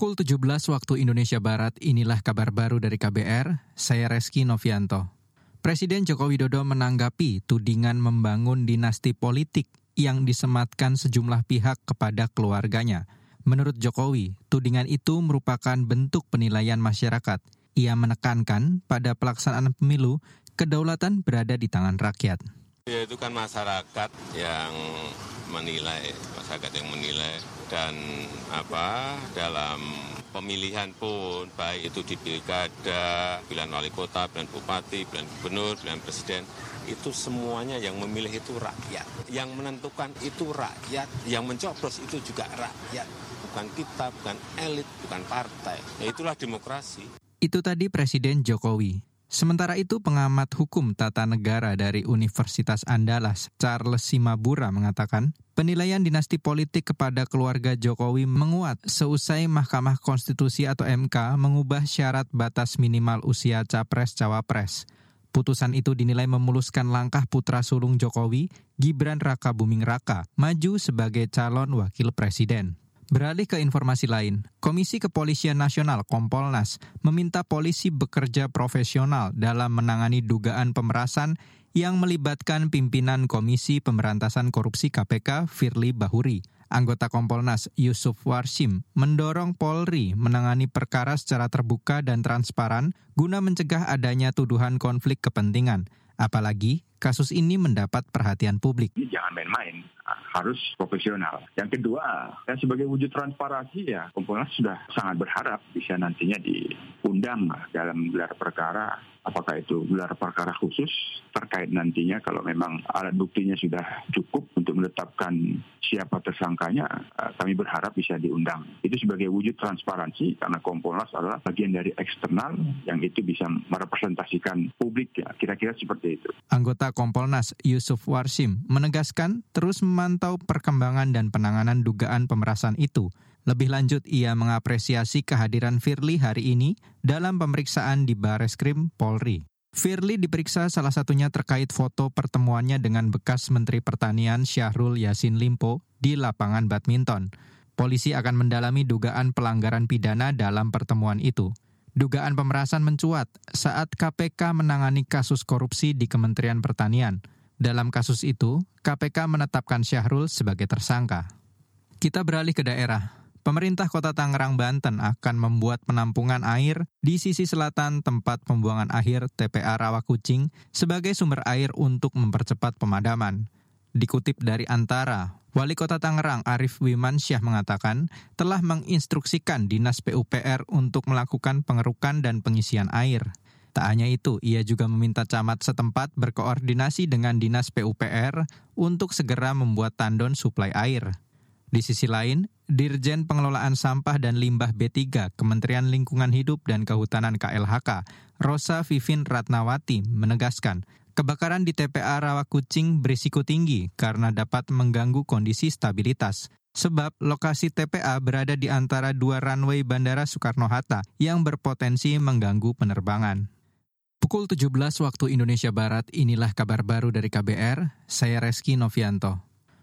Pukul 17 waktu Indonesia Barat, inilah kabar baru dari KBR, saya Reski Novianto. Presiden Joko Widodo menanggapi tudingan membangun dinasti politik yang disematkan sejumlah pihak kepada keluarganya. Menurut Jokowi, tudingan itu merupakan bentuk penilaian masyarakat. Ia menekankan pada pelaksanaan pemilu, kedaulatan berada di tangan rakyat. Ya, itu kan masyarakat yang menilai, masyarakat yang menilai dan apa dalam pemilihan pun baik itu di pilkada, pilihan wali kota, pilihan bupati, pilihan gubernur, pilihan presiden itu semuanya yang memilih itu rakyat. Yang menentukan itu rakyat, yang mencoblos itu juga rakyat. Bukan kita, bukan elit, bukan partai. Ya itulah demokrasi. Itu tadi Presiden Jokowi. Sementara itu, pengamat hukum tata negara dari Universitas Andalas, Charles Simabura, mengatakan penilaian dinasti politik kepada keluarga Jokowi menguat seusai Mahkamah Konstitusi atau MK mengubah syarat batas minimal usia capres-cawapres. Putusan itu dinilai memuluskan langkah putra sulung Jokowi, Gibran Raka Buming Raka, maju sebagai calon wakil presiden. Beralih ke informasi lain, Komisi Kepolisian Nasional Kompolnas meminta polisi bekerja profesional dalam menangani dugaan pemerasan yang melibatkan pimpinan Komisi Pemberantasan Korupsi KPK Firly Bahuri. Anggota Kompolnas Yusuf Warsim mendorong Polri menangani perkara secara terbuka dan transparan guna mencegah adanya tuduhan konflik kepentingan. Apalagi kasus ini mendapat perhatian publik. Ini jangan main-main, harus profesional. Yang kedua, ya sebagai wujud transparansi ya Kompolnas sudah sangat berharap bisa nantinya diundang dalam gelar perkara apakah itu gelar perkara khusus terkait nantinya kalau memang alat buktinya sudah cukup untuk menetapkan siapa tersangkanya, eh, kami berharap bisa diundang. Itu sebagai wujud transparansi karena Kompolnas adalah bagian dari eksternal yang itu bisa merepresentasikan publik ya, kira-kira seperti itu. Kompolnas Yusuf Warsim menegaskan terus memantau perkembangan dan penanganan dugaan pemerasan itu. Lebih lanjut, ia mengapresiasi kehadiran Firly hari ini dalam pemeriksaan di Bareskrim Polri. Firly diperiksa salah satunya terkait foto pertemuannya dengan bekas Menteri Pertanian Syahrul Yasin Limpo di lapangan badminton. Polisi akan mendalami dugaan pelanggaran pidana dalam pertemuan itu. Dugaan pemerasan mencuat saat KPK menangani kasus korupsi di Kementerian Pertanian. Dalam kasus itu, KPK menetapkan Syahrul sebagai tersangka. Kita beralih ke daerah. Pemerintah Kota Tangerang, Banten akan membuat penampungan air di sisi selatan tempat pembuangan akhir TPA Rawakucing sebagai sumber air untuk mempercepat pemadaman. Dikutip dari Antara, Wali Kota Tangerang Arif Wimansyah mengatakan telah menginstruksikan Dinas PUPR untuk melakukan pengerukan dan pengisian air. Tak hanya itu, ia juga meminta camat setempat berkoordinasi dengan Dinas PUPR untuk segera membuat tandon suplai air. Di sisi lain, Dirjen Pengelolaan Sampah dan Limbah B3 Kementerian Lingkungan Hidup dan Kehutanan KLHK, Rosa Vivin Ratnawati, menegaskan kebakaran di TPA Rawakucing berisiko tinggi karena dapat mengganggu kondisi stabilitas. Sebab lokasi TPA berada di antara dua runway Bandara Soekarno-Hatta yang berpotensi mengganggu penerbangan. Pukul 17 waktu Indonesia Barat, inilah kabar baru dari KBR, saya Reski Novianto.